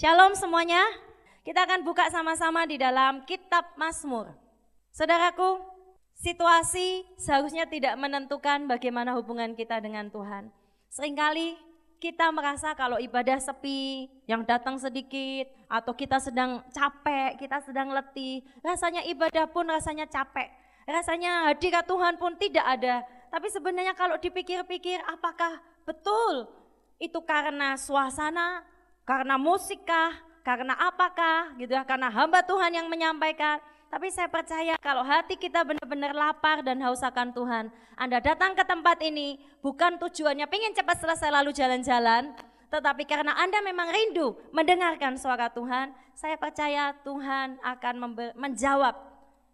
Shalom semuanya. Kita akan buka sama-sama di dalam kitab Mazmur. Saudaraku, situasi seharusnya tidak menentukan bagaimana hubungan kita dengan Tuhan. Seringkali kita merasa kalau ibadah sepi, yang datang sedikit, atau kita sedang capek, kita sedang letih, rasanya ibadah pun rasanya capek, rasanya hadirat Tuhan pun tidak ada. Tapi sebenarnya kalau dipikir-pikir apakah betul itu karena suasana, karena musikkah, karena apakah gitu ya, karena hamba Tuhan yang menyampaikan. Tapi saya percaya kalau hati kita benar-benar lapar dan haus akan Tuhan. Anda datang ke tempat ini bukan tujuannya pengen cepat selesai lalu jalan-jalan. Tetapi karena Anda memang rindu mendengarkan suara Tuhan, saya percaya Tuhan akan menjawab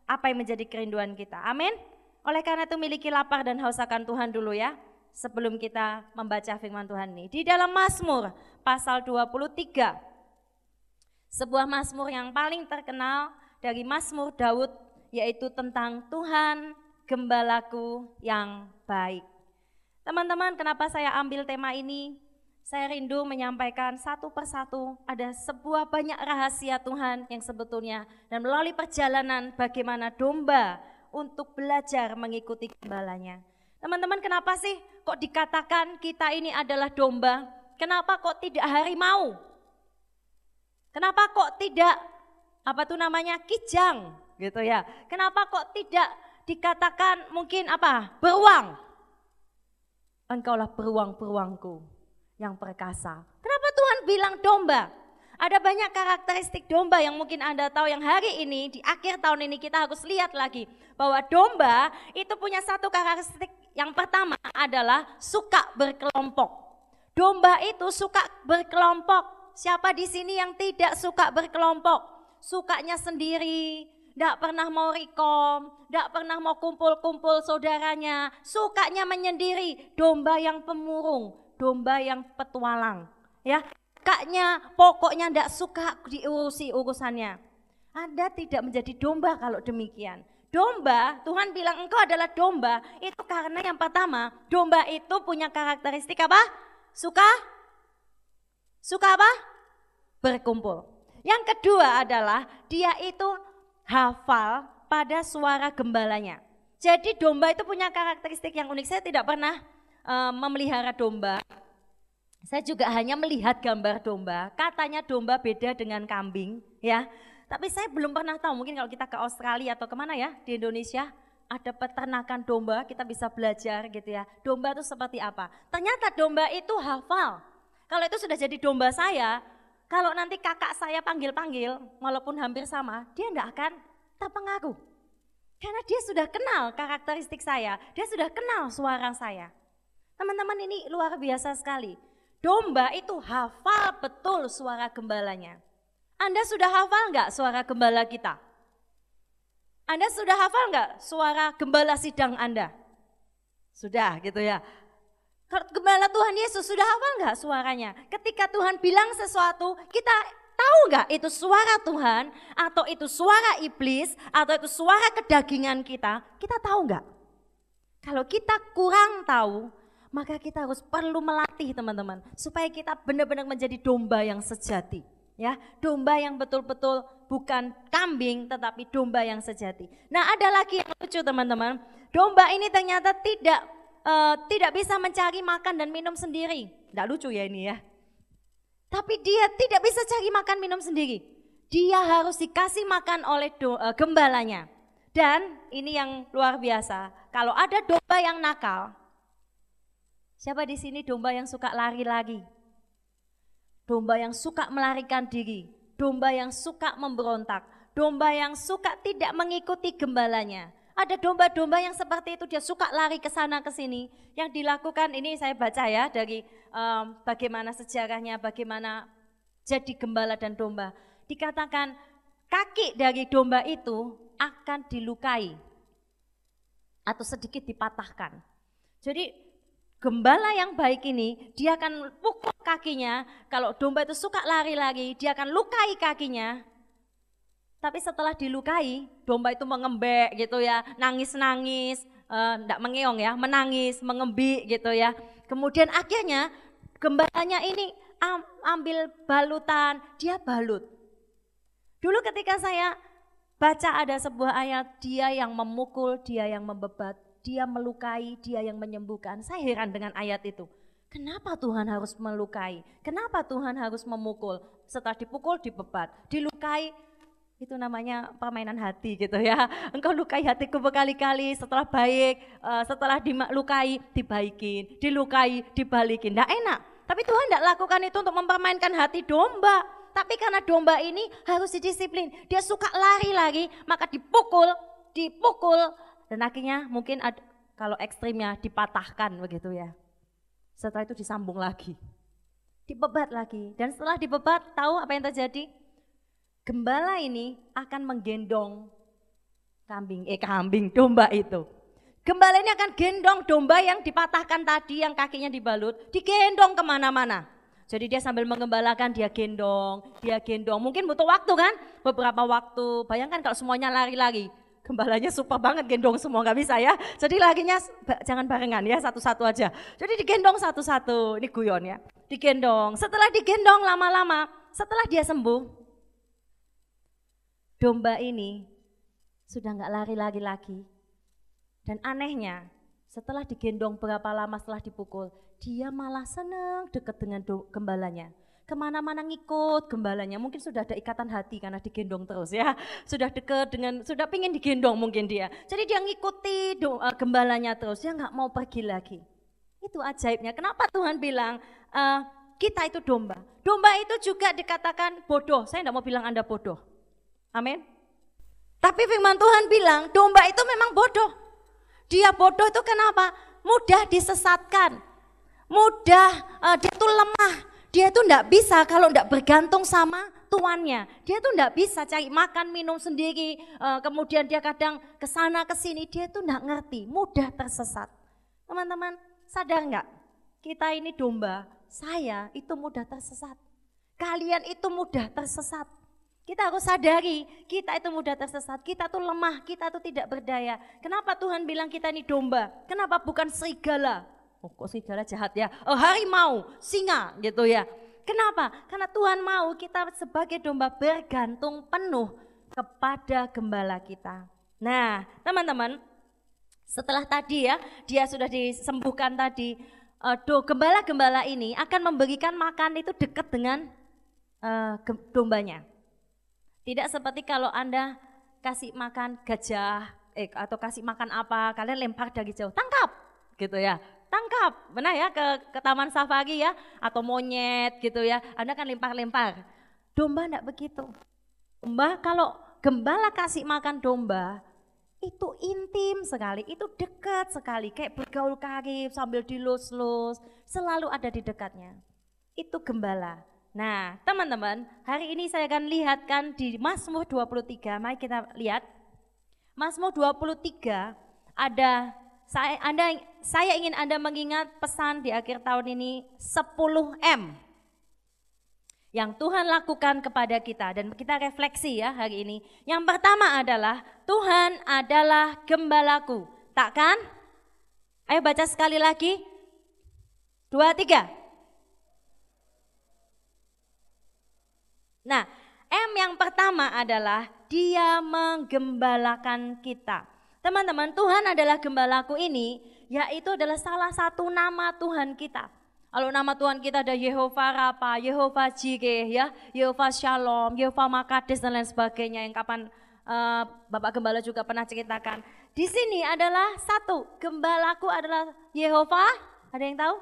apa yang menjadi kerinduan kita. Amin. Oleh karena itu miliki lapar dan haus akan Tuhan dulu ya. Sebelum kita membaca firman Tuhan ini. Di dalam Mazmur pasal 23. Sebuah Mazmur yang paling terkenal dari Mazmur Daud yaitu tentang Tuhan gembalaku yang baik. Teman-teman, kenapa saya ambil tema ini? Saya rindu menyampaikan satu persatu ada sebuah banyak rahasia Tuhan yang sebetulnya dan melalui perjalanan bagaimana domba untuk belajar mengikuti gembalanya. Teman-teman kenapa sih kok dikatakan kita ini adalah domba? Kenapa kok tidak harimau? Kenapa kok tidak apa tuh namanya kijang gitu ya. Kenapa kok tidak dikatakan mungkin apa beruang? Engkaulah beruang-beruangku yang perkasa. Kenapa Tuhan bilang domba? Ada banyak karakteristik domba yang mungkin Anda tahu yang hari ini di akhir tahun ini kita harus lihat lagi bahwa domba itu punya satu karakteristik yang pertama adalah suka berkelompok. Domba itu suka berkelompok. Siapa di sini yang tidak suka berkelompok? sukanya sendiri, tidak pernah mau rekom, tidak pernah mau kumpul-kumpul saudaranya, sukanya menyendiri, domba yang pemurung, domba yang petualang. Ya, kaknya pokoknya tidak suka diurusi urusannya. Anda tidak menjadi domba kalau demikian. Domba, Tuhan bilang engkau adalah domba, itu karena yang pertama, domba itu punya karakteristik apa? Suka? Suka apa? Berkumpul. Yang kedua adalah dia itu hafal pada suara gembalanya. Jadi domba itu punya karakteristik yang unik. Saya tidak pernah uh, memelihara domba. Saya juga hanya melihat gambar domba. Katanya domba beda dengan kambing, ya. Tapi saya belum pernah tahu. Mungkin kalau kita ke Australia atau ke mana ya di Indonesia ada peternakan domba, kita bisa belajar gitu ya. Domba itu seperti apa? Ternyata domba itu hafal. Kalau itu sudah jadi domba saya, kalau nanti kakak saya panggil-panggil, walaupun hampir sama, dia tidak akan terpengaruh. Karena dia sudah kenal karakteristik saya, dia sudah kenal suara saya. Teman-teman ini luar biasa sekali. Domba itu hafal betul suara gembalanya. Anda sudah hafal nggak suara gembala kita? Anda sudah hafal nggak suara gembala sidang Anda? Sudah gitu ya. Gembala Tuhan Yesus sudah hafal nggak suaranya? Ketika Tuhan bilang sesuatu, kita tahu nggak itu suara Tuhan atau itu suara iblis atau itu suara kedagingan kita? Kita tahu nggak? Kalau kita kurang tahu, maka kita harus perlu melatih teman-teman supaya kita benar-benar menjadi domba yang sejati. Ya, domba yang betul-betul bukan kambing tetapi domba yang sejati. Nah, ada lagi yang lucu teman-teman. Domba ini ternyata tidak uh, tidak bisa mencari makan dan minum sendiri. Tidak lucu ya ini ya. Tapi dia tidak bisa cari makan minum sendiri. Dia harus dikasih makan oleh do, uh, gembalanya. Dan ini yang luar biasa. Kalau ada domba yang nakal, siapa di sini domba yang suka lari lagi? Domba yang suka melarikan diri, domba yang suka memberontak, domba yang suka tidak mengikuti gembalanya. Ada domba-domba yang seperti itu dia suka lari ke sana ke sini. Yang dilakukan ini saya baca ya dari um, bagaimana sejarahnya, bagaimana jadi gembala dan domba. Dikatakan kaki dari domba itu akan dilukai atau sedikit dipatahkan. Jadi gembala yang baik ini dia akan pukul kakinya. Kalau domba itu suka lari-lari, dia akan lukai kakinya tapi setelah dilukai, domba itu mengembek gitu ya, nangis-nangis, enggak eh, mengeong ya, menangis, mengembik gitu ya. Kemudian akhirnya gembalanya ini ambil balutan, dia balut. Dulu ketika saya baca ada sebuah ayat, dia yang memukul, dia yang membebat, dia melukai, dia yang menyembuhkan. Saya heran dengan ayat itu. Kenapa Tuhan harus melukai? Kenapa Tuhan harus memukul? Setelah dipukul, dibebat, dilukai, itu namanya permainan hati gitu ya. Engkau lukai hatiku berkali-kali, setelah baik, uh, setelah dilukai, dibaikin, dilukai, dibalikin. Tidak enak. Tapi Tuhan tidak lakukan itu untuk mempermainkan hati domba. Tapi karena domba ini harus didisiplin. Dia suka lari lagi, maka dipukul, dipukul. Dan akhirnya mungkin ada, kalau ekstrimnya dipatahkan begitu ya. Setelah itu disambung lagi. Dibebat lagi. Dan setelah dibebat, tahu apa yang terjadi? gembala ini akan menggendong kambing, eh kambing, domba itu. Gembala ini akan gendong domba yang dipatahkan tadi, yang kakinya dibalut, digendong ke mana-mana. Jadi dia sambil mengembalakan, dia gendong, dia gendong. Mungkin butuh waktu kan, beberapa waktu. Bayangkan kalau semuanya lari-lari, gembalanya super banget gendong semua, nggak bisa ya. Jadi laginya jangan barengan ya, satu-satu aja. Jadi digendong satu-satu, ini guyon ya. Digendong, setelah digendong lama-lama, setelah dia sembuh, domba ini sudah nggak lari-lari lagi. Dan anehnya, setelah digendong berapa lama setelah dipukul, dia malah senang dekat dengan gembalanya. Ke mana-mana ngikut gembalanya, mungkin sudah ada ikatan hati karena digendong terus ya. Sudah dekat dengan, sudah pingin digendong mungkin dia. Jadi dia ngikuti do, uh, gembalanya terus, dia nggak mau pergi lagi. Itu ajaibnya. Kenapa Tuhan bilang, uh, kita itu domba. Domba itu juga dikatakan bodoh. Saya tidak mau bilang Anda bodoh. Amin. Tapi firman Tuhan bilang domba itu memang bodoh. Dia bodoh itu kenapa? Mudah disesatkan. Mudah, uh, dia tuh lemah. Dia tuh enggak bisa kalau enggak bergantung sama tuannya. Dia tuh enggak bisa cari makan, minum sendiri. Uh, kemudian dia kadang ke sana ke sini. Dia tuh enggak ngerti, mudah tersesat. Teman-teman, sadar enggak? Kita ini domba, saya itu mudah tersesat. Kalian itu mudah tersesat. Kita harus sadari, kita itu mudah tersesat, kita tuh lemah, kita tuh tidak berdaya. Kenapa Tuhan bilang kita ini domba? Kenapa bukan serigala? Oh kok serigala jahat ya? Oh harimau, singa gitu ya. Kenapa? Karena Tuhan mau kita sebagai domba bergantung penuh kepada gembala kita. Nah teman-teman, setelah tadi ya, dia sudah disembuhkan tadi, uh, gembala-gembala ini akan memberikan makan itu dekat dengan uh, dombanya. Tidak seperti kalau Anda kasih makan gajah eh, atau kasih makan apa, kalian lempar dari jauh, tangkap gitu ya. Tangkap, benar ya ke, ke taman safari ya atau monyet gitu ya. Anda kan lempar-lempar. Domba enggak begitu. Domba kalau gembala kasih makan domba, itu intim sekali, itu dekat sekali, kayak bergaul karib sambil dilus-lus, selalu ada di dekatnya. Itu gembala. Nah, teman-teman, hari ini saya akan lihatkan di Mazmur 23. Mari kita lihat. Mazmur 23 ada saya Anda saya ingin Anda mengingat pesan di akhir tahun ini 10M yang Tuhan lakukan kepada kita dan kita refleksi ya hari ini. Yang pertama adalah Tuhan adalah gembalaku. Takkan? Ayo baca sekali lagi. Dua, tiga. Nah, M yang pertama adalah dia menggembalakan kita. Teman-teman, Tuhan adalah gembalaku ini, yaitu adalah salah satu nama Tuhan kita. Kalau nama Tuhan kita ada Yehova Rapa, Yehova Jireh, ya, Yehova Shalom, Yehova Makades dan lain sebagainya yang kapan uh, Bapak Gembala juga pernah ceritakan. Di sini adalah satu, gembalaku adalah Yehova, ada yang tahu?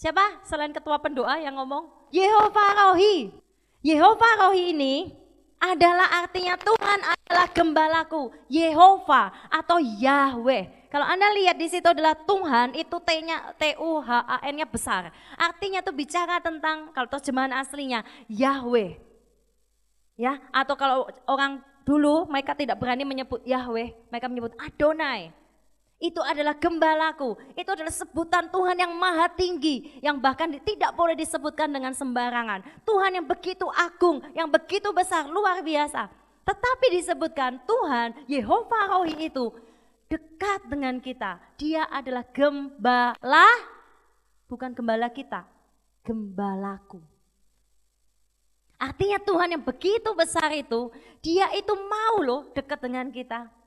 Siapa selain ketua pendoa yang ngomong? Yehova Rohi. Yehova Rohi ini adalah artinya Tuhan adalah gembalaku, Yehova atau Yahweh. Kalau Anda lihat di situ adalah Tuhan, itu T-nya T U H A N-nya besar. Artinya itu bicara tentang kalau terjemahan aslinya Yahweh. Ya, atau kalau orang dulu mereka tidak berani menyebut Yahweh, mereka menyebut Adonai. Itu adalah gembalaku. Itu adalah sebutan Tuhan yang maha tinggi. Yang bahkan tidak boleh disebutkan dengan sembarangan. Tuhan yang begitu agung, yang begitu besar, luar biasa. Tetapi disebutkan Tuhan, Yehova Rohi itu dekat dengan kita. Dia adalah gembala, bukan gembala kita. gembalaku. Artinya Tuhan yang begitu besar itu, dia itu mau loh dekat dengan kita.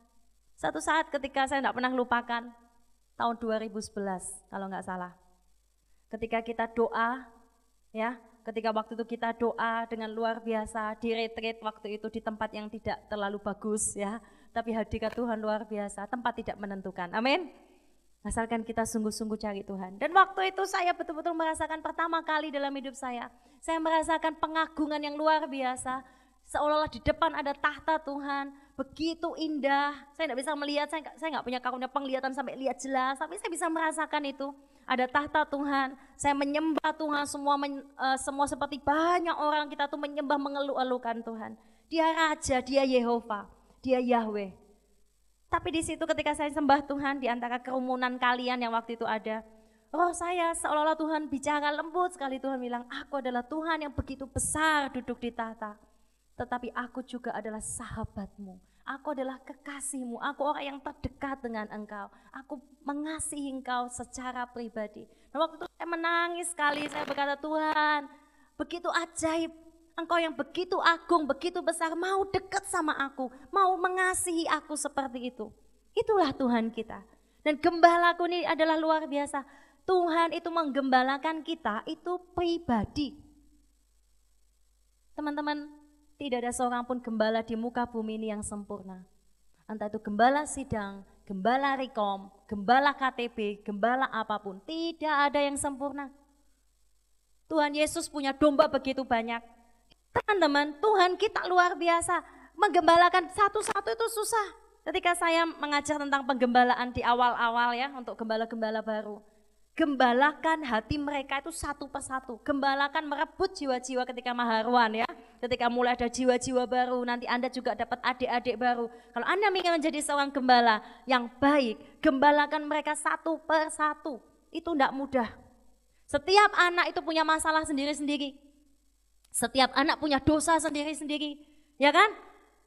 Satu saat ketika saya tidak pernah lupakan, tahun 2011 kalau nggak salah. Ketika kita doa, ya, ketika waktu itu kita doa dengan luar biasa di retreat waktu itu di tempat yang tidak terlalu bagus ya, tapi hadirat Tuhan luar biasa, tempat tidak menentukan. Amin. Asalkan kita sungguh-sungguh cari Tuhan. Dan waktu itu saya betul-betul merasakan pertama kali dalam hidup saya. Saya merasakan pengagungan yang luar biasa. Seolah-olah di depan ada tahta Tuhan. Begitu indah. Saya tidak bisa melihat, saya nggak saya punya karunia penglihatan sampai lihat jelas. Tapi saya bisa merasakan itu. Ada tahta Tuhan. Saya menyembah Tuhan semua men, uh, semua seperti banyak orang kita tuh menyembah mengeluh-elukan Tuhan. Dia Raja, dia Yehova, dia Yahweh. Tapi di situ ketika saya sembah Tuhan di antara kerumunan kalian yang waktu itu ada, roh saya seolah-olah Tuhan bicara lembut sekali Tuhan bilang, aku adalah Tuhan yang begitu besar duduk di tahta. Tetapi aku juga adalah sahabatmu. Aku adalah kekasihmu. Aku orang yang terdekat dengan engkau. Aku mengasihi engkau secara pribadi. Dan waktu itu saya menangis sekali. Saya berkata, Tuhan, begitu ajaib engkau yang begitu agung, begitu besar, mau dekat sama aku, mau mengasihi aku seperti itu. Itulah Tuhan kita. Dan gembalaku ini adalah luar biasa. Tuhan itu menggembalakan kita itu pribadi. Teman-teman, tidak ada seorang pun gembala di muka bumi ini yang sempurna. Entah itu gembala sidang, gembala rekom, gembala KTB, gembala apa pun. Tidak ada yang sempurna. Tuhan Yesus punya domba begitu banyak. Teman-teman, Tuhan kita luar biasa. Menggembalakan satu-satu itu susah. Ketika saya mengajar tentang penggembalaan di awal-awal ya, untuk gembala-gembala baru. Gembalakan hati mereka itu satu persatu. Gembalakan merebut jiwa-jiwa ketika maharuan ya. Ketika mulai ada jiwa-jiwa baru, nanti Anda juga dapat adik-adik baru. Kalau Anda ingin menjadi seorang gembala yang baik, gembalakan mereka satu persatu. Itu tidak mudah. Setiap anak itu punya masalah sendiri-sendiri. Setiap anak punya dosa sendiri-sendiri, ya kan?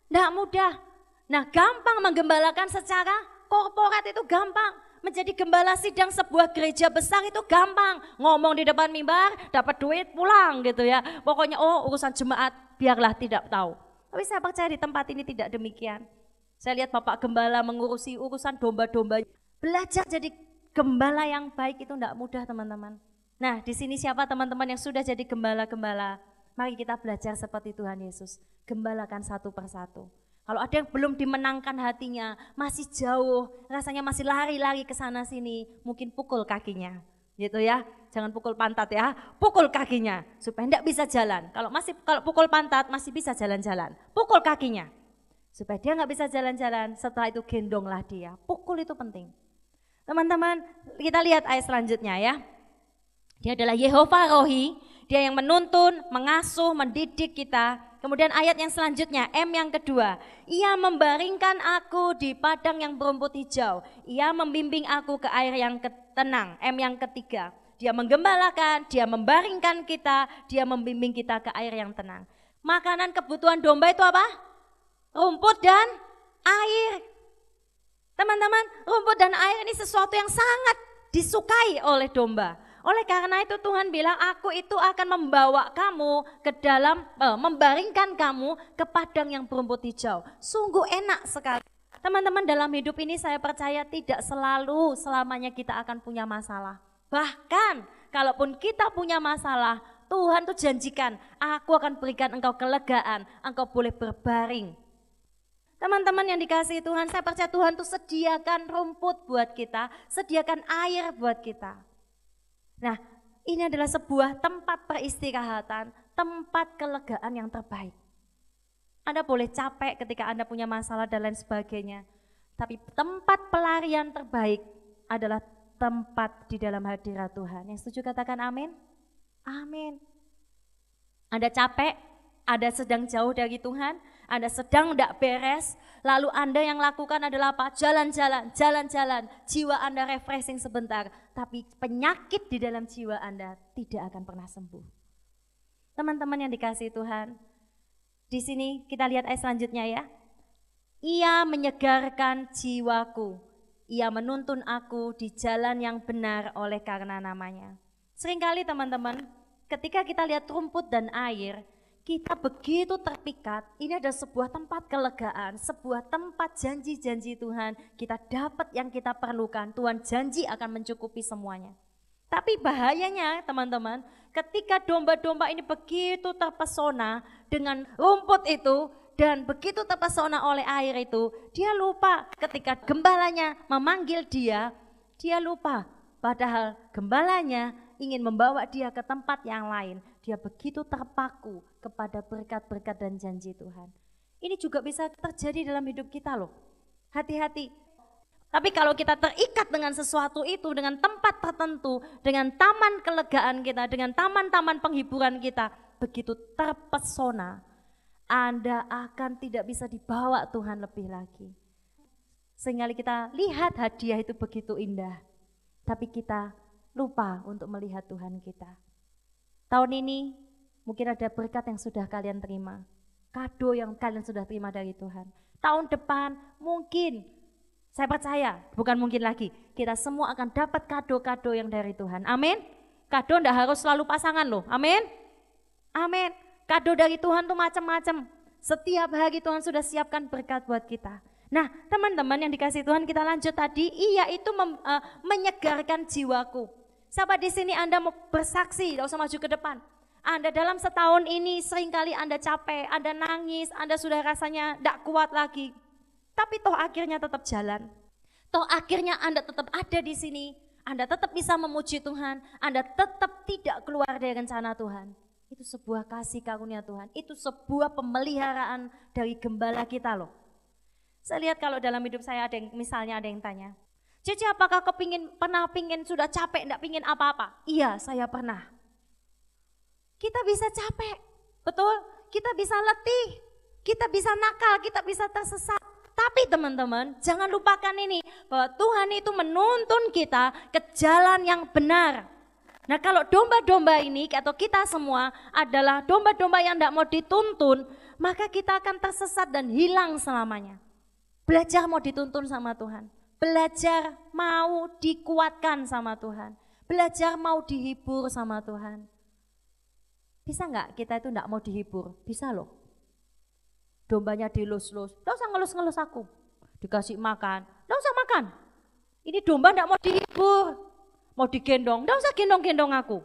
Tidak mudah. Nah gampang menggembalakan secara korporat itu gampang. Menjadi gembala sidang sebuah gereja besar itu gampang. Ngomong di depan mimbar, dapat duit, pulang gitu ya. Pokoknya oh urusan jemaat, biarlah tidak tahu. Tapi saya percaya di tempat ini tidak demikian. Saya lihat Bapak Gembala mengurusi urusan domba-domba. Belajar jadi gembala yang baik itu tidak mudah teman-teman. Nah di sini siapa teman-teman yang sudah jadi gembala-gembala? Mari kita belajar seperti Tuhan Yesus. Gembalakan satu persatu. Kalau ada yang belum dimenangkan hatinya, masih jauh, rasanya masih lari-lari ke sana sini, mungkin pukul kakinya. Gitu ya. Jangan pukul pantat ya, pukul kakinya supaya tidak bisa jalan. Kalau masih kalau pukul pantat masih bisa jalan-jalan. Pukul kakinya. Supaya dia nggak bisa jalan-jalan, setelah itu gendonglah dia. Pukul itu penting. Teman-teman, kita lihat ayat selanjutnya ya. Dia adalah Yehova Rohi, dia yang menuntun, mengasuh, mendidik kita. Kemudian ayat yang selanjutnya, M yang kedua. Ia membaringkan aku di padang yang berumput hijau. Ia membimbing aku ke air yang tenang. M yang ketiga. Dia menggembalakan, dia membaringkan kita, dia membimbing kita ke air yang tenang. Makanan kebutuhan domba itu apa? Rumput dan air. Teman-teman, rumput dan air ini sesuatu yang sangat disukai oleh domba. Oleh karena itu Tuhan bilang, aku itu akan membawa kamu ke dalam, eh, membaringkan kamu ke padang yang berumput hijau. Sungguh enak sekali. Teman-teman dalam hidup ini saya percaya tidak selalu selamanya kita akan punya masalah. Bahkan kalaupun kita punya masalah, Tuhan tuh janjikan, aku akan berikan engkau kelegaan, engkau boleh berbaring. Teman-teman yang dikasih Tuhan, saya percaya Tuhan tuh sediakan rumput buat kita, sediakan air buat kita. Nah, ini adalah sebuah tempat peristirahatan, tempat kelegaan yang terbaik. Anda boleh capek ketika Anda punya masalah dan lain sebagainya. Tapi tempat pelarian terbaik adalah tempat di dalam hadirat Tuhan. Yang setuju katakan amin? Amin. Anda capek, Anda sedang jauh dari Tuhan, Anda sedang tidak beres, lalu Anda yang lakukan adalah apa? Jalan-jalan, jalan-jalan, jiwa Anda refreshing sebentar, tapi penyakit di dalam jiwa Anda tidak akan pernah sembuh. Teman-teman yang dikasih Tuhan, di sini kita lihat ayat selanjutnya ya. Ia menyegarkan jiwaku, ia menuntun aku di jalan yang benar oleh karena namanya. Seringkali teman-teman, ketika kita lihat rumput dan air, kita begitu terpikat, ini ada sebuah tempat kelegaan, sebuah tempat janji-janji Tuhan, kita dapat yang kita perlukan, Tuhan janji akan mencukupi semuanya. Tapi bahayanya teman-teman, ketika domba-domba ini begitu terpesona dengan rumput itu, dan begitu terpesona oleh air itu, dia lupa ketika gembalanya memanggil dia, dia lupa. Padahal gembalanya ingin membawa dia ke tempat yang lain. Dia begitu terpaku kepada berkat-berkat dan janji Tuhan. Ini juga bisa terjadi dalam hidup kita loh. Hati-hati. Tapi kalau kita terikat dengan sesuatu itu, dengan tempat tertentu, dengan taman kelegaan kita, dengan taman-taman penghiburan kita, begitu terpesona, Anda akan tidak bisa dibawa Tuhan lebih lagi. Sehingga kita lihat hadiah itu begitu indah, tapi kita lupa untuk melihat Tuhan kita. Tahun ini mungkin ada berkat yang sudah kalian terima, kado yang kalian sudah terima dari Tuhan. Tahun depan mungkin saya percaya, bukan mungkin lagi, kita semua akan dapat kado-kado yang dari Tuhan. Amin. Kado tidak harus selalu pasangan loh. Amin. Amin. Kado dari Tuhan tuh macam-macam. Setiap hari Tuhan sudah siapkan berkat buat kita. Nah, teman-teman yang dikasih Tuhan kita lanjut tadi, iya itu mem, uh, menyegarkan jiwaku. Sahabat di sini Anda mau bersaksi, tidak usah maju ke depan. Anda dalam setahun ini sering kali Anda capek, Anda nangis, Anda sudah rasanya tidak kuat lagi. Tapi toh akhirnya tetap jalan. Toh akhirnya Anda tetap ada di sini. Anda tetap bisa memuji Tuhan. Anda tetap tidak keluar dari rencana Tuhan. Itu sebuah kasih karunia Tuhan. Itu sebuah pemeliharaan dari gembala kita loh. Saya lihat kalau dalam hidup saya ada yang misalnya ada yang tanya, Cici apakah kepingin, pernah pingin sudah capek, enggak pingin apa-apa? Iya, saya pernah. Kita bisa capek, betul? Kita bisa letih, kita bisa nakal, kita bisa tersesat. Tapi teman-teman, jangan lupakan ini, bahwa Tuhan itu menuntun kita ke jalan yang benar. Nah kalau domba-domba ini atau kita semua adalah domba-domba yang tidak mau dituntun, maka kita akan tersesat dan hilang selamanya. Belajar mau dituntun sama Tuhan. Belajar mau dikuatkan sama Tuhan. Belajar mau dihibur sama Tuhan. Bisa nggak kita itu nggak mau dihibur? Bisa loh. Dombanya dilus-lus. Nggak usah ngelus-ngelus aku. Dikasih makan. Nggak usah makan. Ini domba nggak mau dihibur. Mau digendong. Nggak usah gendong-gendong aku.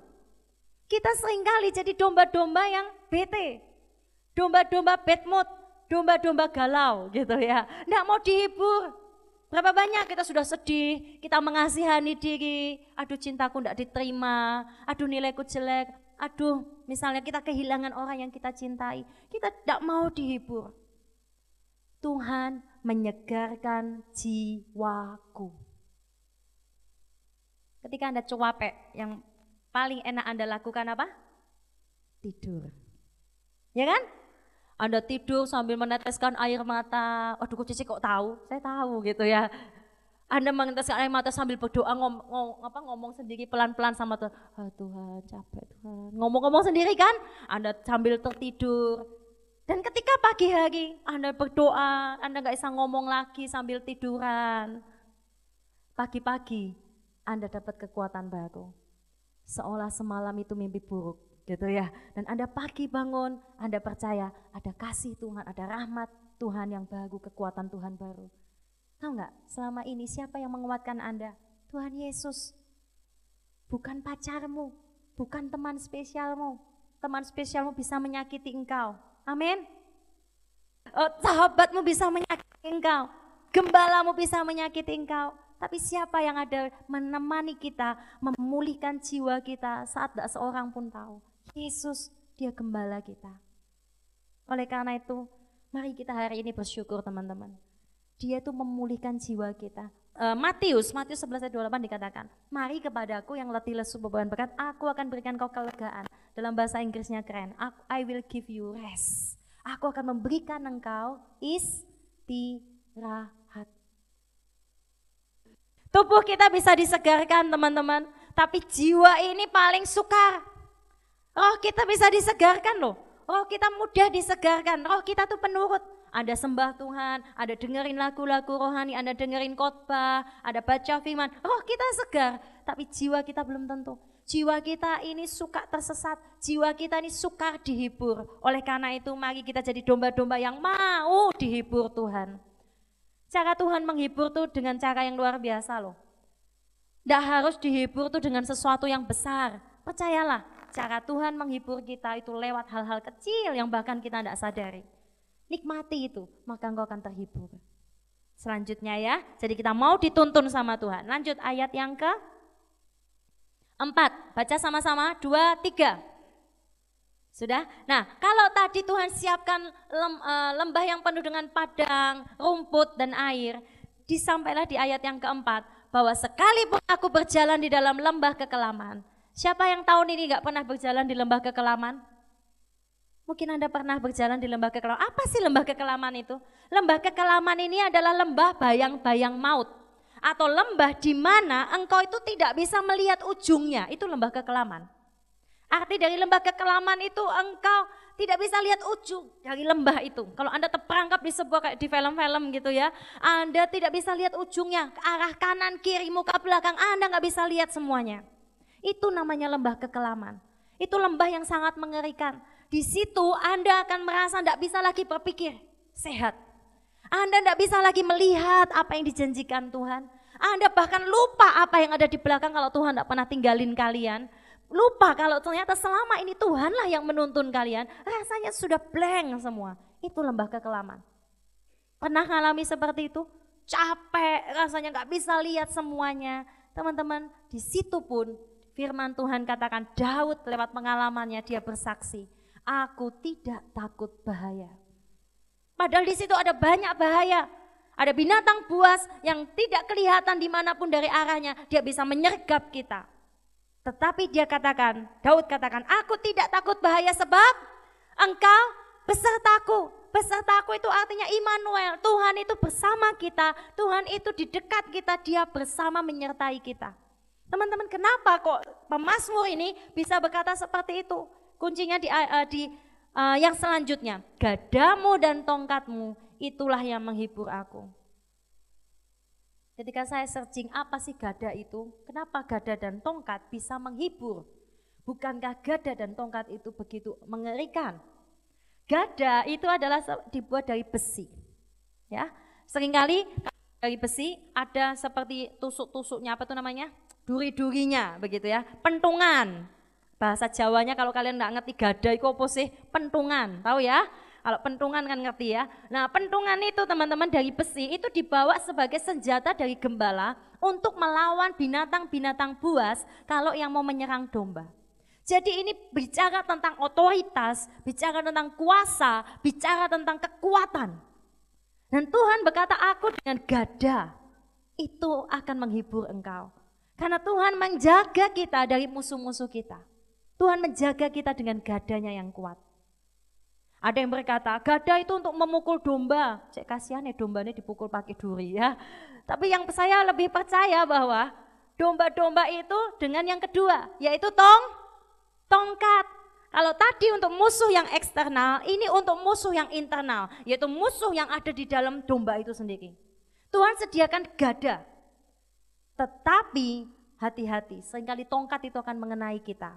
Kita sering kali jadi domba-domba yang bete. Domba-domba bad mood. Domba-domba galau gitu ya. Nggak mau dihibur. Berapa banyak kita sudah sedih, kita mengasihani diri, aduh cintaku tidak diterima, aduh nilaiku jelek, aduh misalnya kita kehilangan orang yang kita cintai, kita tidak mau dihibur. Tuhan menyegarkan jiwaku. Ketika Anda cuape, yang paling enak Anda lakukan apa? Tidur. Ya kan? Anda tidur sambil meneteskan air mata. Waduh, kok Cici kok tahu? Saya tahu gitu ya. Anda meneteskan air mata sambil berdoa ngom, ngom, apa, ngomong sendiri pelan-pelan sama Tuhan. Ah, Tuhan capek Tuhan. Ngomong-ngomong sendiri kan? Anda sambil tertidur. Dan ketika pagi hari Anda berdoa, Anda nggak bisa ngomong lagi sambil tiduran. Pagi-pagi Anda dapat kekuatan baru. Seolah semalam itu mimpi buruk gitu ya. Dan Anda pagi bangun, Anda percaya ada kasih Tuhan, ada rahmat Tuhan yang baru, kekuatan Tuhan baru. Tahu nggak, selama ini siapa yang menguatkan Anda? Tuhan Yesus. Bukan pacarmu, bukan teman spesialmu. Teman spesialmu bisa menyakiti engkau. Amin. Oh, sahabatmu bisa menyakiti engkau. Gembalamu bisa menyakiti engkau. Tapi siapa yang ada menemani kita, memulihkan jiwa kita saat tidak seorang pun tahu. Yesus dia gembala kita. Oleh karena itu, mari kita hari ini bersyukur teman-teman. Dia itu memulihkan jiwa kita. Uh, Matius, Matius 11 ayat 28 dikatakan, Mari kepadaku yang letih lesu beban berat, aku akan berikan kau kelegaan. Dalam bahasa Inggrisnya keren, I will give you rest. Aku akan memberikan engkau istirahat. Tubuh kita bisa disegarkan teman-teman, tapi jiwa ini paling sukar. Roh kita bisa disegarkan loh. Roh kita mudah disegarkan. Roh kita tuh penurut. Ada sembah Tuhan, ada dengerin lagu-lagu rohani, ada dengerin khotbah, ada baca firman. Roh kita segar, tapi jiwa kita belum tentu. Jiwa kita ini suka tersesat, jiwa kita ini suka dihibur. Oleh karena itu mari kita jadi domba-domba yang mau dihibur Tuhan. Cara Tuhan menghibur tuh dengan cara yang luar biasa loh. Tidak harus dihibur tuh dengan sesuatu yang besar. Percayalah, cara Tuhan menghibur kita itu lewat hal-hal kecil yang bahkan kita tidak sadari. Nikmati itu, maka engkau akan terhibur. Selanjutnya ya, jadi kita mau dituntun sama Tuhan. Lanjut ayat yang ke Empat, baca sama-sama, dua, tiga. Sudah? Nah, kalau tadi Tuhan siapkan eh, lembah yang penuh dengan padang, rumput, dan air, disampailah di ayat yang keempat, bahwa sekalipun aku berjalan di dalam lembah kekelaman, siapa yang tahun ini gak pernah berjalan di lembah kekelaman? Mungkin Anda pernah berjalan di lembah kekelaman. Apa sih lembah kekelaman itu? Lembah kekelaman ini adalah lembah bayang-bayang maut atau lembah di mana engkau itu tidak bisa melihat ujungnya, itu lembah kekelaman. Arti dari lembah kekelaman itu engkau tidak bisa lihat ujung dari lembah itu. Kalau Anda terperangkap di sebuah kayak di film-film gitu ya, Anda tidak bisa lihat ujungnya, ke arah kanan, kiri, muka belakang, Anda nggak bisa lihat semuanya. Itu namanya lembah kekelaman. Itu lembah yang sangat mengerikan. Di situ Anda akan merasa tidak bisa lagi berpikir sehat. Anda tidak bisa lagi melihat apa yang dijanjikan Tuhan. Anda bahkan lupa apa yang ada di belakang kalau Tuhan tidak pernah tinggalin kalian. Lupa kalau ternyata selama ini Tuhanlah yang menuntun kalian. Rasanya sudah blank semua. Itu lembah kekelaman. Pernah ngalami seperti itu? Capek, rasanya nggak bisa lihat semuanya. Teman-teman, di situ pun firman Tuhan katakan Daud lewat pengalamannya dia bersaksi. Aku tidak takut bahaya. Padahal di situ ada banyak bahaya. Ada binatang buas yang tidak kelihatan di mana pun dari arahnya. Dia bisa menyergap kita. Tetapi dia katakan, Daud katakan, aku tidak takut bahaya sebab engkau besertaku. Besertaku itu artinya Immanuel. Tuhan itu bersama kita. Tuhan itu di dekat kita. Dia bersama menyertai kita. Teman-teman kenapa kok pemazmur ini bisa berkata seperti itu? Kuncinya di, uh, di uh, yang selanjutnya, gadamu dan tongkatmu itulah yang menghibur aku. Ketika saya searching apa sih gada itu, kenapa gada dan tongkat bisa menghibur? Bukankah gada dan tongkat itu begitu mengerikan? Gada itu adalah dibuat dari besi. Ya, sering kali dari besi ada seperti tusuk-tusuknya apa itu namanya? Duri-durinya begitu ya, pentungan. Bahasa Jawanya kalau kalian nggak ngerti gada itu sih? Pentungan, tahu ya? Kalau pentungan kan ngerti ya. Nah pentungan itu teman-teman dari besi itu dibawa sebagai senjata dari gembala untuk melawan binatang-binatang buas kalau yang mau menyerang domba. Jadi ini bicara tentang otoritas, bicara tentang kuasa, bicara tentang kekuatan. Dan Tuhan berkata, aku dengan gada itu akan menghibur engkau. Karena Tuhan menjaga kita dari musuh-musuh kita. Tuhan menjaga kita dengan gadanya yang kuat. Ada yang berkata, gada itu untuk memukul domba. Cek kasihan ya domba ini dipukul pakai duri ya. Tapi yang saya lebih percaya bahwa domba-domba itu dengan yang kedua, yaitu tong, tongkat. Kalau tadi untuk musuh yang eksternal, ini untuk musuh yang internal, yaitu musuh yang ada di dalam domba itu sendiri. Tuhan sediakan gada. Tetapi hati-hati, sering kali tongkat itu akan mengenai kita.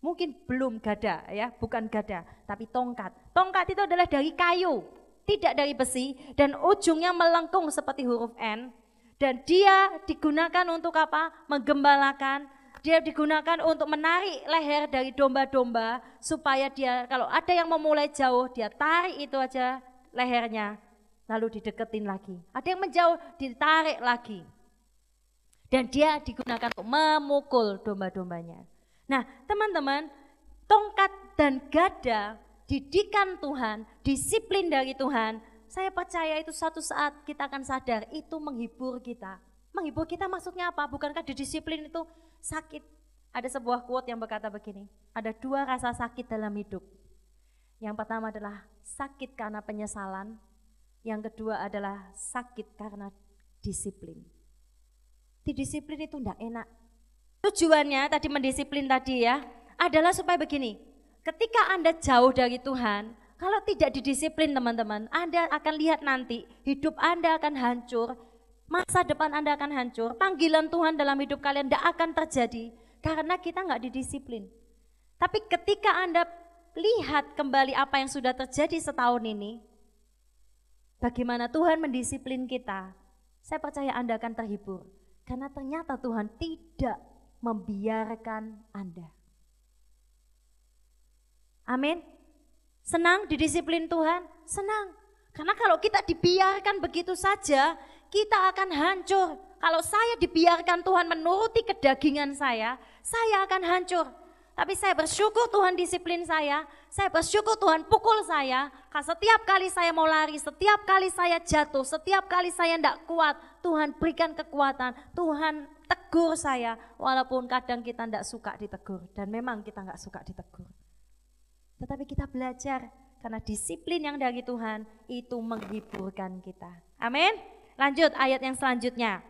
Mungkin belum gada ya, bukan gada, tapi tongkat. Tongkat itu adalah dari kayu, tidak dari besi dan ujungnya melengkung seperti huruf N. Dan dia digunakan untuk apa? Menggembalakan. Dia digunakan untuk menarik leher dari domba-domba supaya dia kalau ada yang memulai jauh dia tarik itu aja lehernya lalu dideketin lagi. Ada yang menjauh ditarik lagi. Dan dia digunakan untuk memukul domba-dombanya. Nah, teman-teman, tongkat dan gada, didikan Tuhan, disiplin dari Tuhan, saya percaya itu suatu saat kita akan sadar itu menghibur kita. Menghibur kita maksudnya apa? Bukankah di disiplin itu sakit? Ada sebuah quote yang berkata begini, ada dua rasa sakit dalam hidup. Yang pertama adalah sakit karena penyesalan, yang kedua adalah sakit karena disiplin. Di disiplin itu tidak enak, Tujuannya tadi mendisiplin tadi ya, adalah supaya begini, ketika Anda jauh dari Tuhan, kalau tidak didisiplin teman-teman, Anda akan lihat nanti hidup Anda akan hancur, masa depan Anda akan hancur, panggilan Tuhan dalam hidup kalian tidak akan terjadi. Karena kita nggak didisiplin. Tapi ketika Anda lihat kembali apa yang sudah terjadi setahun ini, bagaimana Tuhan mendisiplin kita, saya percaya Anda akan terhibur. Karena ternyata Tuhan tidak membiarkan Anda. Amin. Senang didisiplin Tuhan? Senang. Karena kalau kita dibiarkan begitu saja, kita akan hancur. Kalau saya dibiarkan Tuhan menuruti kedagingan saya, saya akan hancur. Tapi saya bersyukur Tuhan disiplin saya, saya bersyukur Tuhan pukul saya. Karena setiap kali saya mau lari, setiap kali saya jatuh, setiap kali saya tidak kuat, Tuhan berikan kekuatan, Tuhan tegur saya. Walaupun kadang kita tidak suka ditegur, dan memang kita nggak suka ditegur. Tetapi kita belajar karena disiplin yang dari Tuhan itu menghiburkan kita. Amin. Lanjut ayat yang selanjutnya.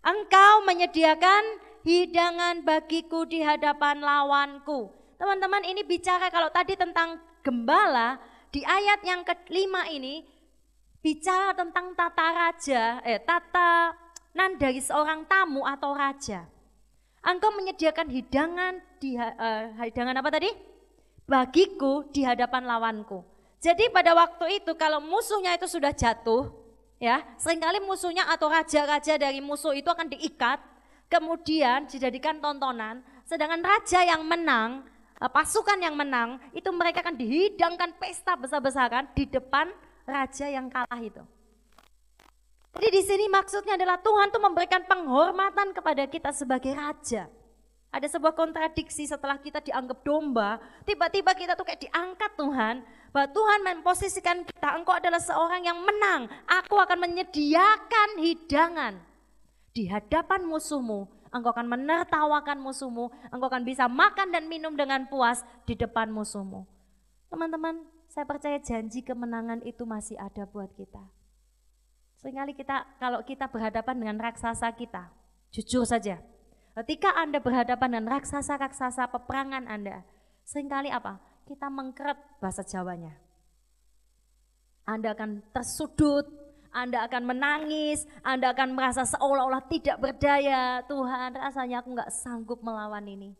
Engkau menyediakan hidangan bagiku di hadapan lawanku. Teman-teman ini bicara kalau tadi tentang gembala, di ayat yang kelima ini bicara tentang tata raja, eh tata nan dari seorang tamu atau raja. Engkau menyediakan hidangan di uh, hidangan apa tadi? bagiku di hadapan lawanku. Jadi pada waktu itu kalau musuhnya itu sudah jatuh, ya sering kali musuhnya atau raja-raja dari musuh itu akan diikat, kemudian dijadikan tontonan. Sedangkan raja yang menang, eh, pasukan yang menang, itu mereka akan dihidangkan pesta besar-besaran di depan raja yang kalah itu. Jadi di sini maksudnya adalah Tuhan tuh memberikan penghormatan kepada kita sebagai raja. Ada sebuah kontradiksi setelah kita dianggap domba, tiba-tiba kita tuh kayak diangkat Tuhan, bahwa Tuhan memposisikan kita, engkau adalah seorang yang menang, aku akan menyediakan hidangan di hadapan musuhmu, engkau akan menertawakan musuhmu, engkau akan bisa makan dan minum dengan puas di depan musuhmu. Teman-teman, saya percaya janji kemenangan itu masih ada buat kita. Seringkali kita, kalau kita berhadapan dengan raksasa kita, jujur saja, Ketika Anda berhadapan dengan raksasa-raksasa peperangan Anda, sering kali apa? Kita mengkeret bahasa Jawanya. Anda akan tersudut, Anda akan menangis, Anda akan merasa seolah-olah tidak berdaya. Tuhan, rasanya aku nggak sanggup melawan ini.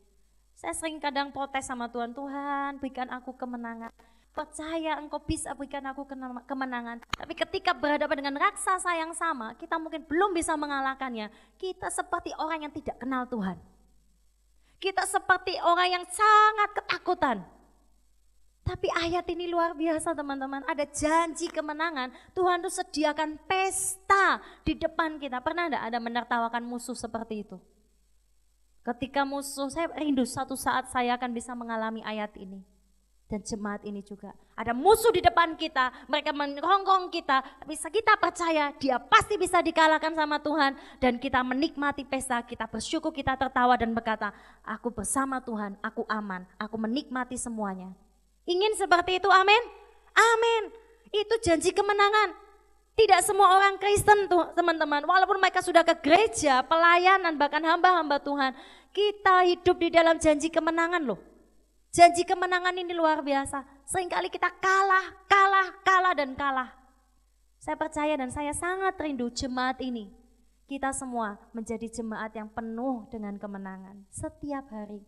Saya sering kadang protes sama Tuhan, Tuhan berikan aku kemenangan percaya engkau bisa berikan aku kemenangan. Tapi ketika berhadapan dengan raksasa yang sama, kita mungkin belum bisa mengalahkannya. Kita seperti orang yang tidak kenal Tuhan. Kita seperti orang yang sangat ketakutan. Tapi ayat ini luar biasa teman-teman. Ada janji kemenangan. Tuhan tuh sediakan pesta di depan kita. Pernah enggak ada menertawakan musuh seperti itu? Ketika musuh, saya rindu satu saat saya akan bisa mengalami ayat ini dan jemaat ini juga. Ada musuh di depan kita, mereka meronggong kita, tapi kita percaya dia pasti bisa dikalahkan sama Tuhan dan kita menikmati pesta, kita bersyukur, kita tertawa dan berkata, aku bersama Tuhan, aku aman, aku menikmati semuanya. Ingin seperti itu, amin? Amin. Itu janji kemenangan. Tidak semua orang Kristen tuh teman-teman, walaupun mereka sudah ke gereja, pelayanan, bahkan hamba-hamba Tuhan, kita hidup di dalam janji kemenangan loh. Janji kemenangan ini luar biasa. Seringkali kita kalah, kalah, kalah dan kalah. Saya percaya dan saya sangat rindu jemaat ini. Kita semua menjadi jemaat yang penuh dengan kemenangan setiap hari.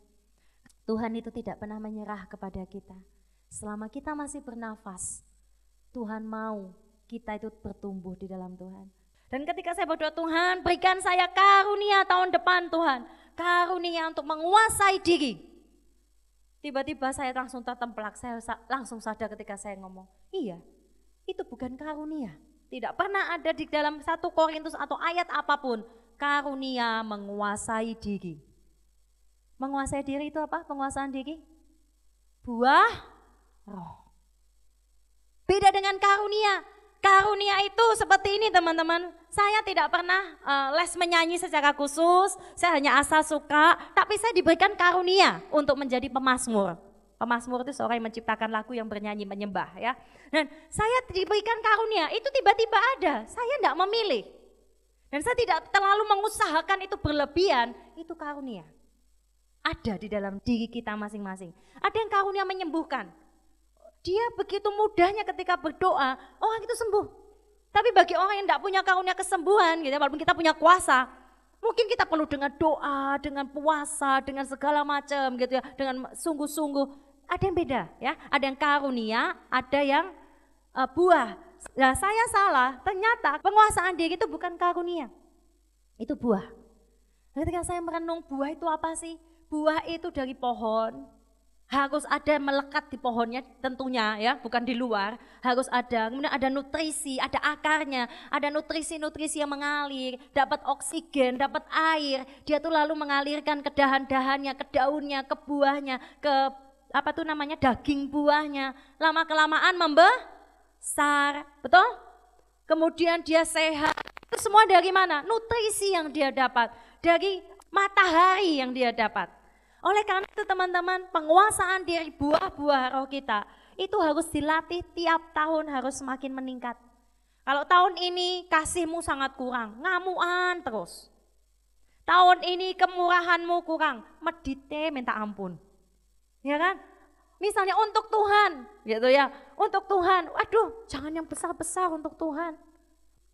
Tuhan itu tidak pernah menyerah kepada kita. Selama kita masih bernafas, Tuhan mau kita itu bertumbuh di dalam Tuhan. Dan ketika saya berdoa Tuhan berikan saya karunia tahun depan Tuhan. Karunia untuk menguasai diri Tiba-tiba saya langsung tertemplak, saya langsung sadar ketika saya ngomong, iya itu bukan karunia. Tidak pernah ada di dalam satu Korintus atau ayat apa pun, karunia menguasai diri. Menguasai diri itu apa? Penguasaan diri? Buah roh. Beda dengan karunia. Karunia itu seperti ini teman-teman. Saya tidak pernah uh, les menyanyi secara khusus, saya hanya asal suka, tapi saya diberikan karunia untuk menjadi pemasmur. Pemasmur itu seorang yang menciptakan lagu yang bernyanyi menyembah ya. Dan saya diberikan karunia, itu tiba-tiba ada, saya tidak memilih. Dan saya tidak terlalu mengusahakan itu berlebihan, itu karunia. Ada di dalam diri kita masing-masing. Ada yang karunia menyembuhkan, dia begitu mudahnya ketika berdoa, orang itu sembuh. Tapi bagi orang yang tidak punya karunia kesembuhan, gitu, ya, walaupun kita punya kuasa, Mungkin kita perlu dengan doa, dengan puasa, dengan segala macam gitu ya, dengan sungguh-sungguh. Ada yang beda ya, ada yang karunia, ada yang uh, buah. Nah saya salah, ternyata penguasaan diri itu bukan karunia, itu buah. Ketika saya merenung buah itu apa sih? Buah itu dari pohon, harus ada melekat di pohonnya tentunya ya, bukan di luar, harus ada. Kemudian ada nutrisi, ada akarnya, ada nutrisi-nutrisi yang mengalir, dapat oksigen, dapat air. Dia tuh lalu mengalirkan ke dahan-dahannya, ke daunnya, ke buahnya, ke apa tuh namanya daging buahnya. Lama kelamaan membesar, betul? Kemudian dia sehat. Itu semua dari mana? Nutrisi yang dia dapat, dari matahari yang dia dapat. Oleh karena itu teman-teman, penguasaan diri buah-buah roh kita itu harus dilatih tiap tahun harus semakin meningkat. Kalau tahun ini kasihmu sangat kurang, ngamuan terus. Tahun ini kemurahanmu kurang, medite minta ampun. Ya kan? Misalnya untuk Tuhan, gitu ya. Untuk Tuhan, waduh jangan yang besar-besar untuk Tuhan.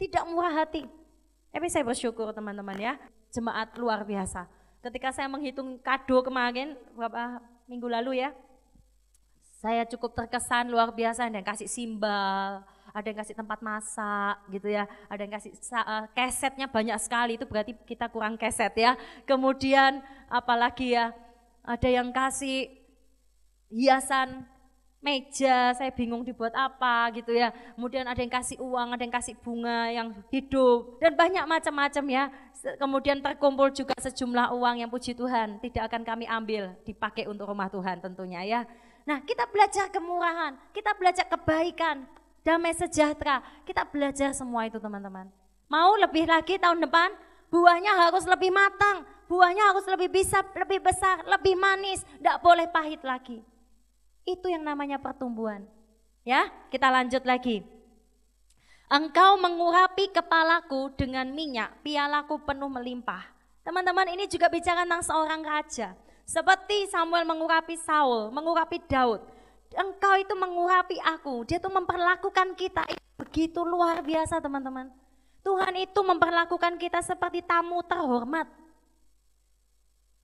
Tidak murah hati. Tapi saya bersyukur teman-teman ya, jemaat luar biasa ketika saya menghitung kado kemarin beberapa minggu lalu ya, saya cukup terkesan luar biasa. Ada yang kasih simbal, ada yang kasih tempat masak gitu ya, ada yang kasih uh, kesetnya banyak sekali. Itu berarti kita kurang keset ya. Kemudian apalagi ya, ada yang kasih hiasan meja, saya bingung dibuat apa gitu ya. Kemudian ada yang kasih uang, ada yang kasih bunga yang hidup dan banyak macam-macam ya. Kemudian terkumpul juga sejumlah uang yang puji Tuhan tidak akan kami ambil dipakai untuk rumah Tuhan tentunya ya. Nah kita belajar kemurahan, kita belajar kebaikan, damai sejahtera, kita belajar semua itu teman-teman. Mau lebih lagi tahun depan, buahnya harus lebih matang, buahnya harus lebih bisa, lebih besar, lebih manis, tidak boleh pahit lagi. Itu yang namanya pertumbuhan. Ya, kita lanjut lagi. Engkau mengurapi kepalaku dengan minyak, pialaku penuh melimpah. Teman-teman ini juga bicara tentang seorang raja. Seperti Samuel mengurapi Saul, mengurapi Daud. Engkau itu mengurapi aku. Dia tuh memperlakukan kita begitu luar biasa teman-teman. Tuhan itu memperlakukan kita seperti tamu terhormat.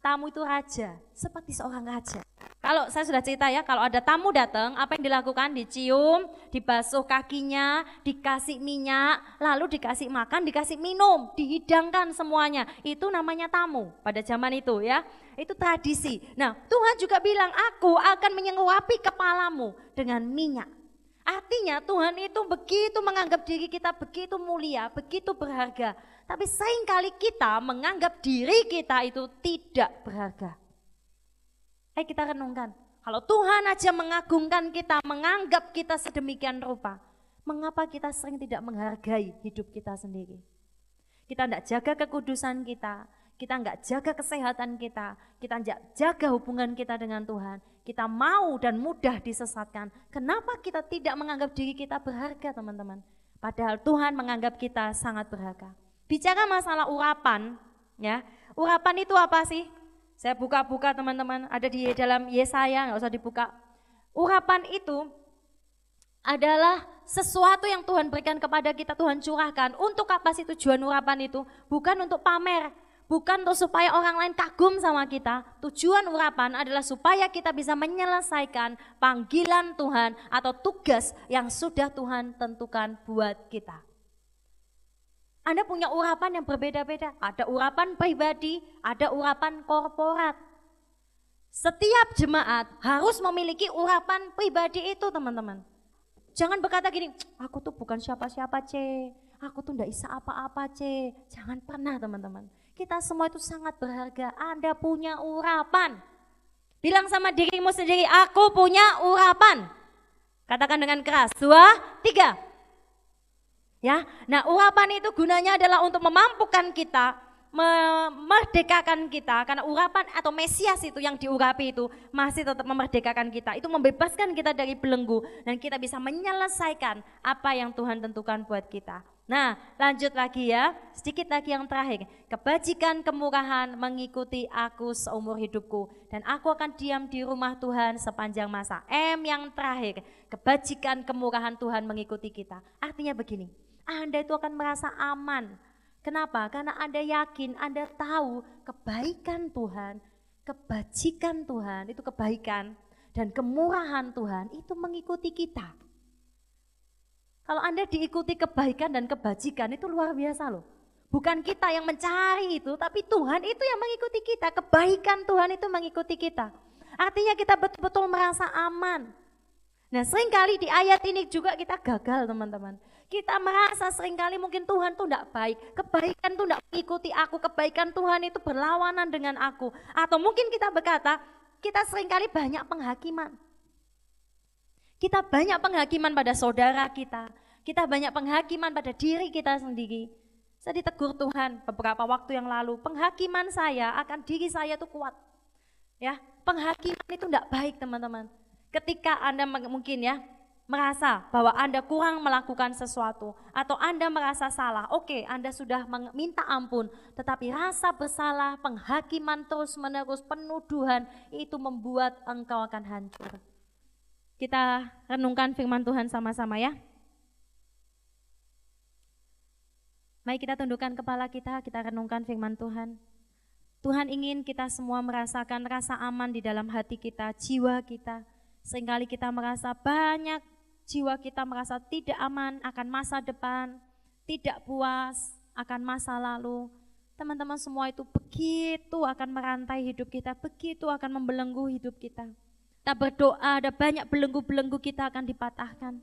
Tamu itu raja, seperti seorang raja. Kalau saya sudah cerita ya, kalau ada tamu datang, apa yang dilakukan? Dicium, dibasuh kakinya, dikasih minyak, lalu dikasih makan, dikasih minum, dihidangkan semuanya. Itu namanya tamu pada zaman itu ya. Itu tradisi. Nah, Tuhan juga bilang, aku akan menyenguapi kepalamu dengan minyak. Artinya Tuhan itu begitu menganggap diri kita begitu mulia, begitu berharga. Tapi sering kali kita menganggap diri kita itu tidak berharga. Ayo kita renungkan. Kalau Tuhan aja mengagungkan kita, menganggap kita sedemikian rupa, mengapa kita sering tidak menghargai hidup kita sendiri? Kita tidak jaga kekudusan kita, kita nggak jaga kesehatan kita, kita nggak jaga hubungan kita dengan Tuhan, kita mau dan mudah disesatkan. Kenapa kita tidak menganggap diri kita berharga teman-teman? Padahal Tuhan menganggap kita sangat berharga. Bicara masalah urapan, ya, urapan itu apa sih? Saya buka-buka teman-teman, ada di dalam Yesaya, nggak usah dibuka. Urapan itu adalah sesuatu yang Tuhan berikan kepada kita, Tuhan curahkan. Untuk apa sih tujuan urapan itu? Bukan untuk pamer, bukan untuk supaya orang lain kagum sama kita. Tujuan urapan adalah supaya kita bisa menyelesaikan panggilan Tuhan atau tugas yang sudah Tuhan tentukan buat kita. Anda punya urapan yang berbeda-beda. Ada urapan pribadi, ada urapan korporat. Setiap jemaat harus memiliki urapan pribadi itu teman-teman. Jangan berkata gini, aku tuh bukan siapa-siapa C, aku tuh ndak bisa apa-apa C. Jangan pernah teman-teman. Kita semua itu sangat berharga. Anda punya urapan. Bilang sama dirimu sendiri, aku punya urapan. Katakan dengan keras, dua, tiga. Ya, nah urapan itu gunanya adalah untuk memampukan kita, memerdekakan kita karena urapan atau Mesias itu yang diurapi itu masih tetap memerdekakan kita. Itu membebaskan kita dari belenggu dan kita bisa menyelesaikan apa yang Tuhan tentukan buat kita. Nah, lanjut lagi ya. Sedikit lagi yang terakhir. Kebajikan kemurahan mengikuti aku seumur hidupku dan aku akan diam di rumah Tuhan sepanjang masa. M yang terakhir, kebajikan kemurahan Tuhan mengikuti kita. Artinya begini, anda itu akan merasa aman Kenapa? Karena Anda yakin, Anda tahu kebaikan Tuhan, kebajikan Tuhan, itu kebaikan dan kemurahan Tuhan itu mengikuti kita. Kalau Anda diikuti kebaikan dan kebajikan itu luar biasa loh. Bukan kita yang mencari itu, tapi Tuhan itu yang mengikuti kita. Kebaikan Tuhan itu mengikuti kita. Artinya kita betul-betul merasa aman. Nah sering kali di ayat ini juga kita gagal teman-teman. Kita merasa sering kali mungkin Tuhan tuh tidak baik. Kebaikan tuh tidak mengikuti aku. Kebaikan Tuhan itu berlawanan dengan aku. Atau mungkin kita berkata, kita sering kali banyak penghakiman. Kita banyak penghakiman pada saudara kita. Kita banyak penghakiman pada diri kita sendiri. Saya ditegur Tuhan beberapa waktu yang lalu. Penghakiman saya akan diri saya itu kuat. Ya, penghakiman itu tidak baik teman-teman. Ketika Anda mungkin ya merasa bahwa Anda kurang melakukan sesuatu atau Anda merasa salah, oke Anda sudah minta ampun, tetapi rasa bersalah, penghakiman terus-menerus, penuduhan itu membuat engkau akan hancur. Kita renungkan firman Tuhan sama-sama ya. Mari kita tundukkan kepala kita, kita renungkan firman Tuhan. Tuhan ingin kita semua merasakan rasa aman di dalam hati kita, jiwa kita. Seringkali kita merasa banyak jiwa kita merasa tidak aman akan masa depan, tidak puas akan masa lalu. Teman-teman semua itu begitu akan merantai hidup kita, begitu akan membelenggu hidup kita. Kita berdoa ada banyak belenggu-belenggu kita akan dipatahkan.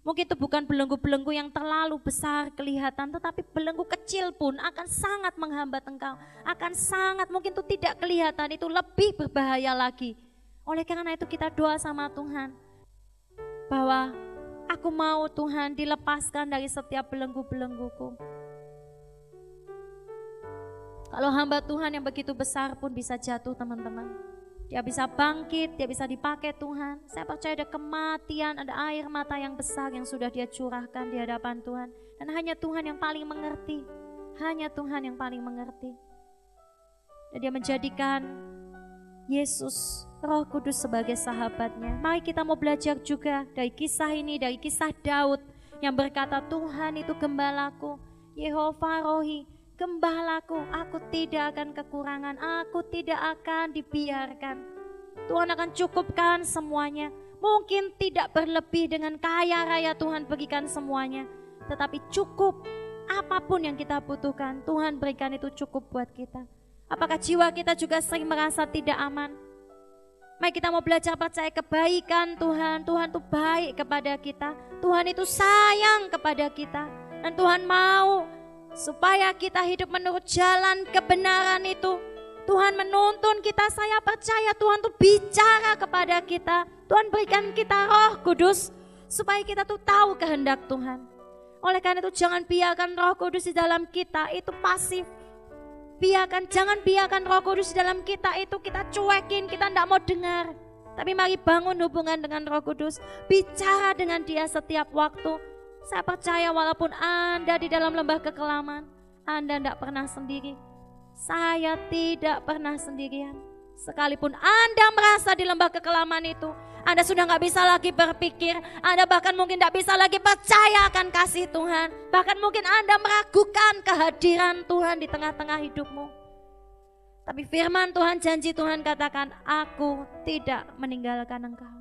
Mungkin itu bukan belenggu-belenggu yang terlalu besar kelihatan, tetapi belenggu kecil pun akan sangat menghambat engkau. Akan sangat mungkin itu tidak kelihatan, itu lebih berbahaya lagi. Oleh karena itu kita doa sama Tuhan. Bahwa Aku mau Tuhan dilepaskan dari setiap belenggu-belengguku. Kalau hamba Tuhan yang begitu besar pun bisa jatuh teman-teman. Dia bisa bangkit, dia bisa dipakai Tuhan. Saya percaya ada kematian, ada air mata yang besar yang sudah dia curahkan di hadapan Tuhan. Dan hanya Tuhan yang paling mengerti. Hanya Tuhan yang paling mengerti. Dan dia menjadikan Yesus Roh Kudus sebagai sahabatnya. Mari kita mau belajar juga dari kisah ini, dari kisah Daud yang berkata Tuhan itu gembalaku, Yehova Rohi, gembalaku, aku tidak akan kekurangan, aku tidak akan dibiarkan. Tuhan akan cukupkan semuanya. Mungkin tidak berlebih dengan kaya raya Tuhan berikan semuanya, tetapi cukup apa pun yang kita butuhkan, Tuhan berikan itu cukup buat kita. Apakah jiwa kita juga sering merasa tidak aman? Mari kita mau belajar percaya kebaikan Tuhan. Tuhan itu baik kepada kita. Tuhan itu sayang kepada kita. Dan Tuhan mau supaya kita hidup menurut jalan kebenaran itu. Tuhan menuntun kita, saya percaya Tuhan tuh bicara kepada kita. Tuhan berikan kita roh kudus supaya kita tuh tahu kehendak Tuhan. Oleh karena itu jangan biarkan roh kudus di dalam kita itu pasif biarkan, jangan biarkan roh kudus dalam kita itu kita cuekin, kita tidak mau dengar. Tapi mari bangun hubungan dengan roh kudus, bicara dengan dia setiap waktu. Saya percaya walaupun Anda di dalam lembah kekelaman, Anda tidak pernah sendiri. Saya tidak pernah sendirian. Sekalipun Anda merasa di lembah kekelaman itu, anda sudah nggak bisa lagi berpikir, Anda bahkan mungkin tidak bisa lagi percaya akan kasih Tuhan. Bahkan mungkin Anda meragukan kehadiran Tuhan di tengah-tengah hidupmu. Tapi firman Tuhan, janji Tuhan katakan, aku tidak meninggalkan engkau.